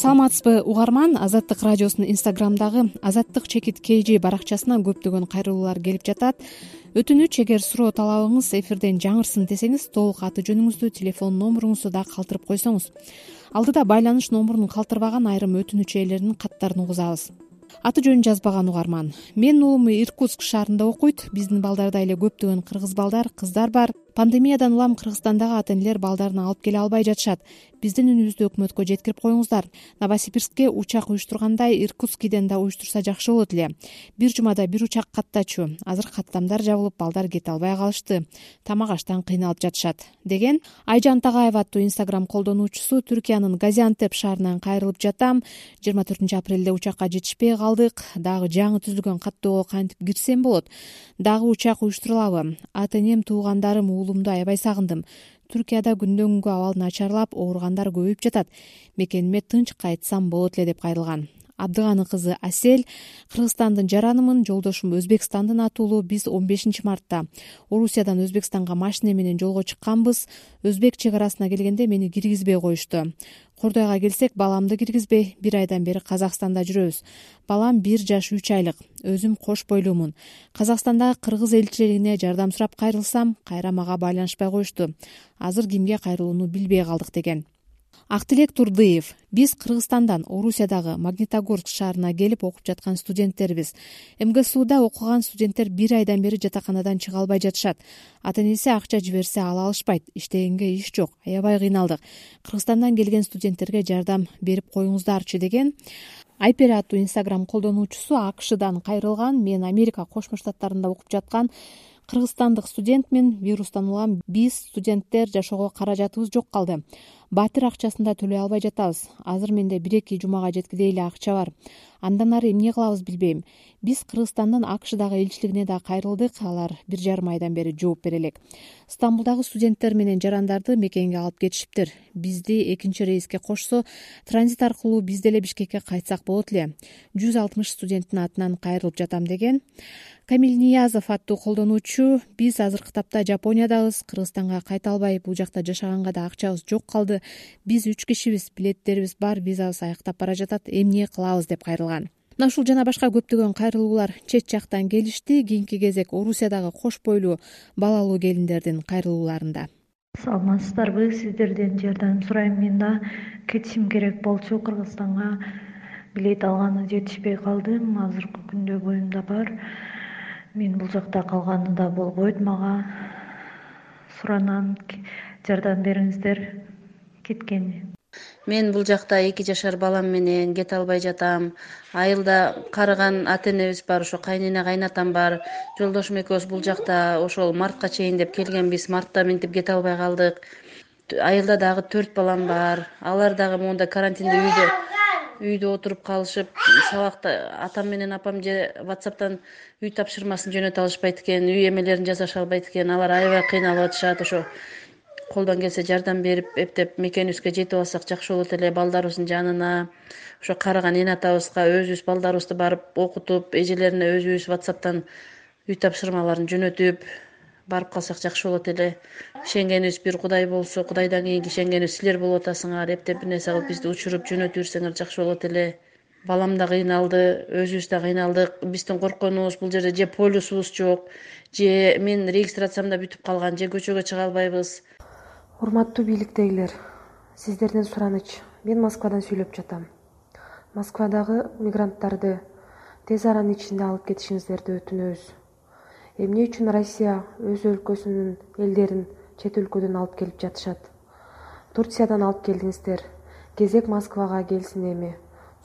саламатсызбы угарман азаттык радиосунун инстаграмдагы азаттык чекит kg баракчасына көптөгөн кайрылуулар келип жатат. Өтүнүч эгер суроо талабыңыз эфирден жаңырсын десеңиз толук аты жөнүңүздү телефон номуруңузду да калтырып койсоңуз. Алдыда байланыш номурун калтырбаган айрым өтүнүч ээлеринин каттарын угузабыз. Аты жөнүн жазбаган угарман. Менин уулум иркутск шаарында окуйт. Биздин балдарда эле көптөгөн кыргыз балдар кыздар бар. Пандемиядан улам кыргызстандагы ата энелер балдарын алып келе албай жатышат биздин үнүбүздү өкмөткө жеткирип коюңуздар. Новосибирскке учак уюштургандай иркутскийден да уюштурса жакшы болот эле. Бир жумада бир учак каттачу. Азыр каттамдар жабылып балдар кете албай калышты. Тамак аштан кыйналып жатышат деген айжан тагаева аттуу инстаграм колдонуучусу түркиянын газиантеп шаарынан кайрылып жатам. Жыйырма төртүнчү апрелде учакка жетишпей калдык. Дагы жаңы түзүлгөн каттоого кантип кирсем болот? Дагы учак уюштурулабы? Ата энем туугандарым уулумду аябай сагындым түркияда күндөн күнгө абал начарлап ооругандар көбөйүп жатат. Мекениме тынч кайтсам болот эле деп кайрылган абдыганын кызы асель кыргызстандын жаранымын жолдошум өзбекстандын аты уулу биз он бешинчи мартта. Орусиядан өзбекстанга машине менен жолго чыкканбыз. Өзбек чек арасына келгенде мени киргизбей коюшту. Кордойго келсек баламды киргизбей бир айдан бери казакстанда жүрөбүз. Балам бир жаш үч айлык. Өзүм кош бойлуумун. Казакстандагы кыргыз элчилигине жардам сурап кайрылсам кайра мага байланышпай коюшту. Азыр кимге кайрылууну билбей калдык деген актилек турдыев биз кыргызстандан орусиядагы магнитогорск шаарына келип окуп жаткан студенттербиз. Мгсуда окуган студенттер бир айдан бери жатаканадан чыга албай жатышат. Ата энеси акча жиберсе ала алышпайт. Иштегенге иш жок. Аябай кыйналдык. Кыргызстандан келген студенттерге жардам берип коюңуздарчы деген айпери аттуу инстаграм колдонуучусу акшдан кайрылган мен америка кошмо штаттарында окуп жаткан кыргызстандык студентмин вирустан улам. Биз студенттер жашоого каражатыбыз жок калды батир акчасын да төлөй албай жатабыз. Азыр менде бир эки жумага жеткидей эле акча бар. Андан ары эмне кылабыз билбейм. Биз кыргызстандын акшдагы элчилигине да кайрылдык. Алар бир жарым айдан бери жооп бере элек стамбулдагы студенттер менен жарандарды мекенге алып кетишиптир бизди экинчи рейске кошсо транзит аркылуу биз деле бишкекке кайтсак болот эле. Жүз алтымыш студенттин атынан кайрылып жатам деген. Камил ниязов аттуу колдонуучу. Биз азыркы тапта жапониядабыз. Кыргызстанга кайта албай бул жакта жашаганга да акчабыз жок калды биз үч кишибиз билеттерибиз бар визабыз аяктап бара жатат эмне кылабыз? деп кайрылган. Мына ушул жана башка көптөгөн кайрылуулар чет жактан келишти. Кийинки кезек орусиядагы кош бойлуу балалуу келиндердин кайрылууларында. Саламатсыздарбы сиздерден жардам сурайм. Мен да кетишим керек болчу. Кыргызстанга билет алганы жетишпей калды азыркы күндө боюмда бар. Мен бул жакта калганы да болбойт. Мага суранам жардам бериңиздер кеткени мен бул жакта эки жашар балам менен кете албай жатам. Айылда карыган ата энебиз бар ошо кайнене кайнатам бар. Жолдошум экөөбүз бул жакта ошол мартка чейин деп келгенбиз мартта минтип кете албай калдык. Айылда дагы төрт балам бар. Алар дагы моундай карантинде үйдө үйдө отуруп калышып сабакты атам менен апам же ватсаптан үй тапшырмасын жөнөтө алышпайт экен үй эмелерин жасаша албайт экен. Алар аябай кыйналып атышат ошо колдон келсе жардам берип эптеп мекенибизге жетип алсак жакшы болот эле. Балдарыбыздын жанына ошо карыган эне атабызга өзүбүз балдарыбызды барып окутуп эжелерине өзүбүз ватсаптан үй тапшырмаларын жөнөтүп барып калсак жакшы болот эле. Ишенгенибиз бир кудай болсо кудайдан кийинки ишенгенибиз силер болуп атасыңар эптеп бир нерсе кылып бизди учуруп жөнөтүп берсеңер жакшы болот эле. Балам да кыйналды өзүбүз да кыйналдык. Биздин коркконубуз бул жерде же полюсубуз жок же менин регистрациям да бүтүп калган же көчөгө чыга албайбыз урматтуу бийликтегилер сиздерден сураныч. Мен москвадан сүйлөп жатам. Москвадагы мигранттарды тез аранын ичинде алып кетишиңиздерди өтүнөбүз. Эмне үчүн россия өз өлкөсүнүн элдерин чет өлкөдөн алып келип жатышат? Турциядан алып келдиңиздер. Кезек москвага келсин эми.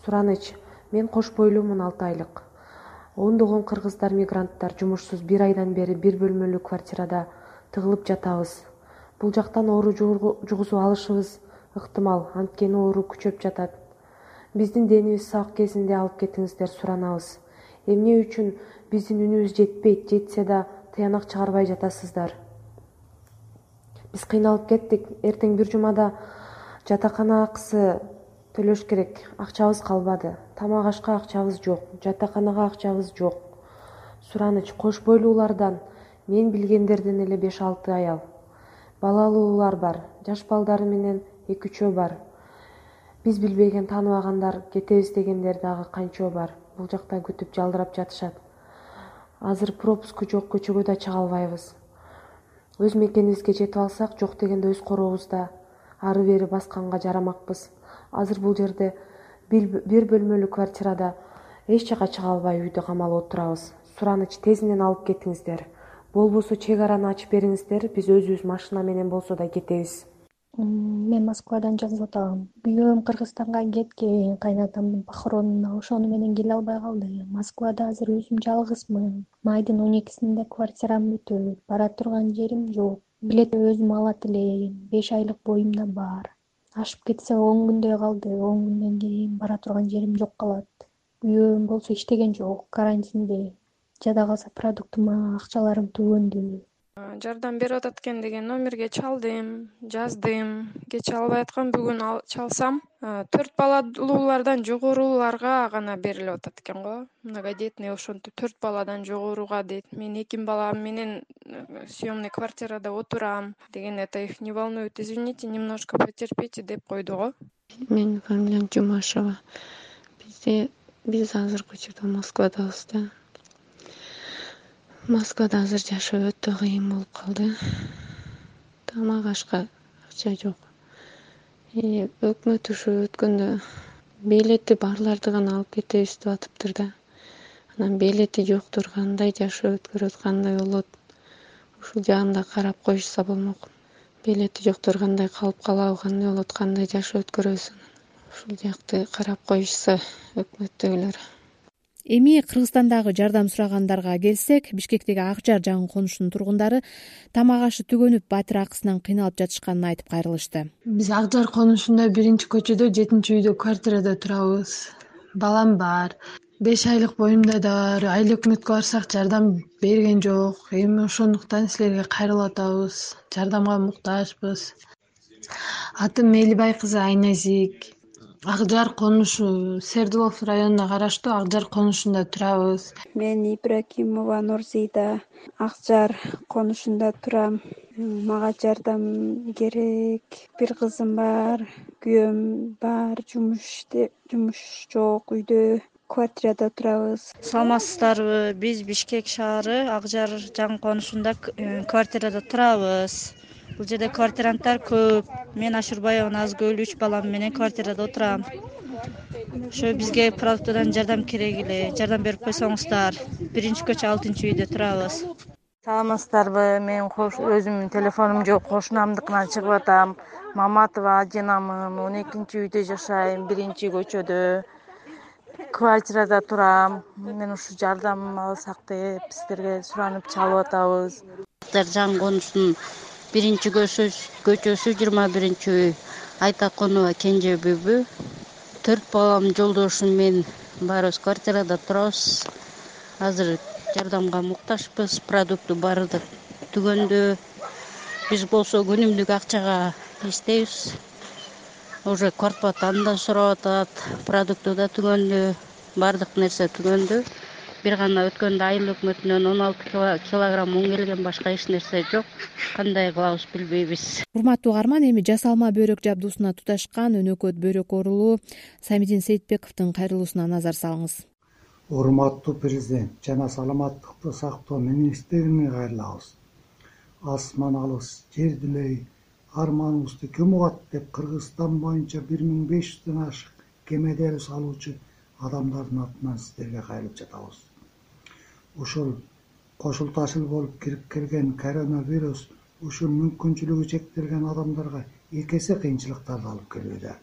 Сураныч мен кош бойлуумун алты айлык. Ондогон кыргыздар мигранттар жумушсуз бир айдан бери бир бөлмөлүү квартирада тыгылып жатабыз бул жактан оору жугузуп алышыбыз ыктымал. Анткени оору күчөп жатат. Биздин денибиз сак кезинде алып кетиңиздер суранабыз. Эмне үчүн биздин үнүбүз жетпейт жетсе да тыянак чыгарбай жатасыздар. Биз кыйналып кеттик. Эртең бир жумада жатакана акысы төлөш керек. Акчабыз калбады. Тамак ашка акчабыз жок. Жатаканага акчабыз жок. Сураныч кош бойлуулардан мен билгендерден эле беш алты аял балалуулар бар жаш балдары менен эки үчөө бар. Биз билбеген тааныбагандар кетебиз дегендер дагы канчоо бар. Бул жакта күтүп жалдырап жатышат. Азыр пропуску жок көчөгө да чыга албайбыз. Өз мекенибизге жетип алсак жок дегенде өз корообузда ары бери басканга жарамакпыз. Азыр бул жерде бир бөлмөлүү квартирада эч жака чыга албай үйдө камалып отурабыз. Сураныч тезинен алып кетиңиздер болбосо чек араны ачып бериңиздер. Биз өзүбүз машина менен болсо да кетебиз. Мен москвадан жазып атам. Күйөөм кыргызстанга кеткен кайнатамдын похоронуна ошону менен келе албай калды. Москвада азыр өзүм жалгызмын. Майдын он экисинде квартирам бүтөт бара турган жерим жок. Билетти өзүм алат элем беш айлык боюмда бар. Ашып кетсе он күндөй калды он күндөн кийин бара турган жерим жок калат. Күйөөм болсо иштеген жок карантинде жада калса продуктума акчаларым түгөндү жардам берип атат экен деген номерге чалдым жаздым. Кечээ албай аткам бүгүн чалсам төрт балалуулардан жогоруларга гана берилип атат экен го. Многодетный ошентип төрт баладан жогоруга дейт. Мен эки балам менен э, съемный квартирада отурам деген это их не волнует извините немножко потерпите деп койду го. Менин фамилиям жумашева бизде биз азыркы учурда москвадабыз да москвада азыр жашоо өтө кыйын болуп калды. Тамак ашка акча жок. Өкмөт ушу өткөндө билети барларды гана алып кетебиз деп атыптыр да. Анан билети жоктор кандай жашоо өткөрөт кандай болот ушул жагын да карап коюшса болмок. Билети жоктор кандай калып калабы кандай болот кандай жашоо өткөрөбүз анан. Ушул жакты карап коюшса өкмөттөгүлөр эми кыргызстандагы жардам сурагандарга келсек бишкектеги ак жар жаңы конушунун тургундары тамак ашы түгөнүп батир акысынан кыйналып жатышканын айтып кайрылышты. Биз ак жар конушунда биринчи көчөдө жетинчи үйдө квартирада турабыз. Балам бар. Беш айлык боюмда да бар айыл өкмөткө барсак жардам берген жок. Эми ошондуктан силерге кайрылып атабыз жардамга муктажбыз. Атым мелибай кызы айназик ак жар конушу свердлов районуна караштуу ак жар конушунда турабыз. Мен ибракимова нурзида ак жар конушунда турам. Мага жардам керек. Бир кызым бар күйөөм бар жумуш жумуш жок үйдө квартирада турабыз. Саламатсыздарбы? Биз бишкек шаары ак жар жаңы конушунда э, квартирада турабыз бул жерде квартиранттар көп. Мен ашурбаева назгүл үч балам менен квартирада отурам. Ошо бизге продуктыдан жардам керек эле. Жардам берип койсоңуздар. Биринчи көчө алтынчы үйдө турабыз. Саламатсыздарбы? Мен өзүмдүн телефонум жок. Кошунамдыкынан чыгып атам. Маматова адинамын. Он экинчи үйдө жашайм биринчи көчөдө. Квартирада турам. Мен ушу жардам алсак деп сиздерге суранып чалып атабыз. Жаңы конуштун биринчи көчөсү жыйырма биринчи үй айтакунова кенже бүбү төрт балам жолдошум мен баарыбыз квартирада турабыз. Азыр жардамга муктажбыз продукты баары түгөндү биз болсо күнүмдүк акчага иштейбиз. Уже квартплатаны да сурап атат продукты да түгөндү баардык нерсе түгөндү бир гана өткөндө айыл өкмөтүнөн он алты килограммун келген башка эч нерсе жок. Кандай кылабыз билбейбиз. Урматтуу угарман эми жасалма бөйрөк жабдуусуна туташкан өнөкөт бөйрөк оорулуу самидин сейитбековдун кайрылуусуна назар салыңыз. Урматтуу президент жана саламаттыкты сактоо министрине кайрылабыз. Асман алыс жер дүлей арманыбызды ким угат деп кыргызстан боюнча бир миң беш жүздөн ашык кемеде салуучу адамдардын атынан сиздерге кайрылып жатабыз ушул кошулташыл болуп кирип келген коронавирус ушул мүмкүнчүлүгү чектелген адамдарга эки эсе кыйынчылыктарды алып келүүдө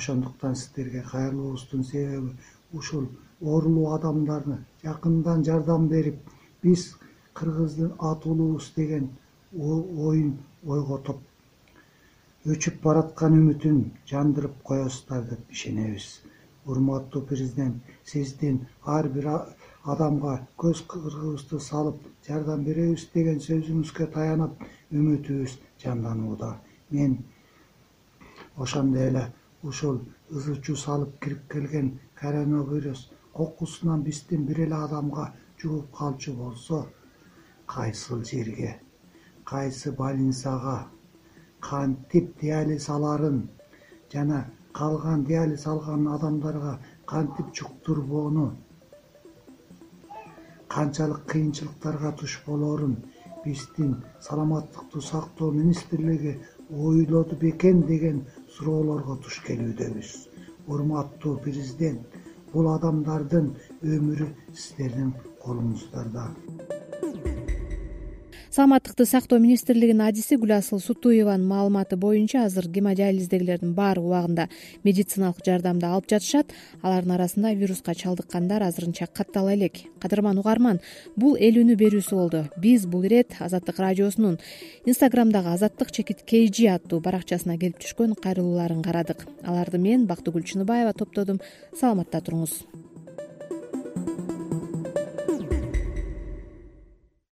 ошондуктан сиздерге кайрылуубуздун себеби ушул оорулуу адамдарды жакындан жардам берип биз кыргыздын атуулуубуз деген оюн ойготуп өчүп бараткан үмүтүн жандырып коесуздар деп ишенебиз. Урматтуу президент сиздин ар бир адамга көз кыргыбызды салып жардам беребиз деген сөзүңүзгө таянып үмүтүбүз жанданууда. Мен ошондой эле ушул ызы чуу салып кирип келген коронавирус кокусунан биздин бир эле адамга жугуп калчу болсо кайсыл жерге кайсы больницага кантип диализ аларын жана калган диализ алган адамдарга кантип жуктурбоону канчалык кыйынчылыктарга туш болоорун биздин саламаттыкты сактоо министрлиги ойлоду бекен деген суроолорго туш келүүдөбүз урматтуу президент бул адамдардын өмүрү сиздердин колуңуздарда саламаттыкты сактоо министрлигинин адиси гүласыл сутуеванын маалыматы боюнча азыр гемодиализдегилердин баары убагында медициналык жардамды алып жатышат. Алардын арасында вируска чалдыккандар азырынча каттала элек. Кадырман угарман бул эл үнү берүүсү болду. Биз бул ирет азаттык радиосунун инстаграмдагы азаттык чекит kg аттуу баракчасына келип түшкөн кайрылууларын карадык. Аларды мен бактыгүл чыныбаева топтодум. Саламатта туруңуз